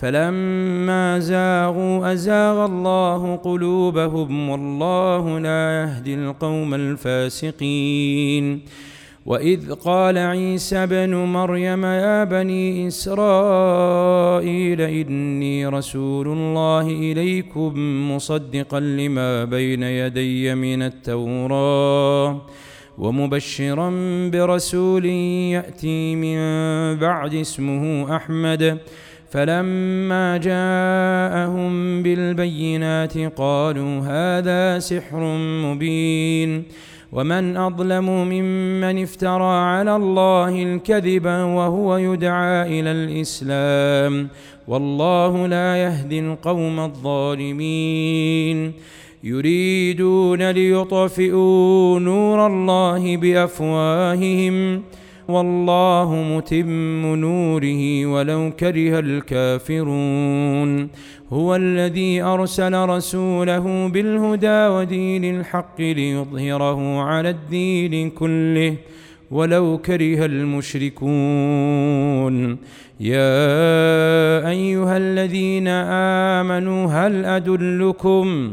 فلما زاغوا أزاغ الله قلوبهم والله لا يهدي القوم الفاسقين. وإذ قال عيسى بن مريم يا بني إسرائيل إني رسول الله إليكم مصدقا لما بين يدي من التوراة ومبشرا برسول يأتي من بعد اسمه أحمد. فلما جاءهم بالبينات قالوا هذا سحر مبين ومن أظلم ممن افترى على الله الكذب وهو يدعى إلى الإسلام والله لا يهدي القوم الظالمين يريدون ليطفئوا نور الله بأفواههم والله متم نوره ولو كره الكافرون. هو الذي أرسل رسوله بالهدى ودين الحق ليظهره على الدين كله ولو كره المشركون. يا أيها الذين آمنوا هل أدلكم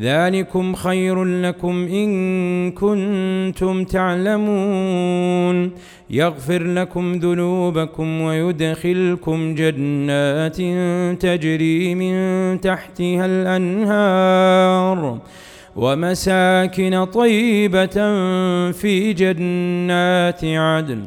ذلكم خير لكم إن كنتم تعلمون. يغفر لكم ذنوبكم ويدخلكم جنات تجري من تحتها الأنهار. ومساكن طيبة في جنات عدن.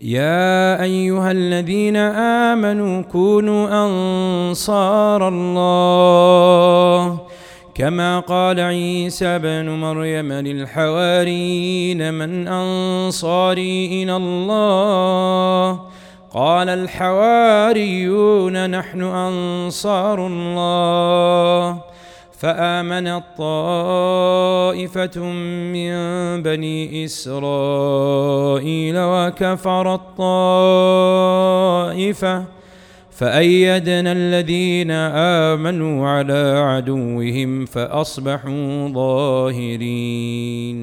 يا أيها الذين آمنوا كونوا أنصار الله. كما قال عيسى بن مريم للحواريين من أنصاري إلى الله. قال الحواريون نحن أنصار الله. فامنت طائفه من بني إسرائيل وكفرت طائفه فأيدنا الذين آمنوا على عدوهم فأصبحوا ظاهرين.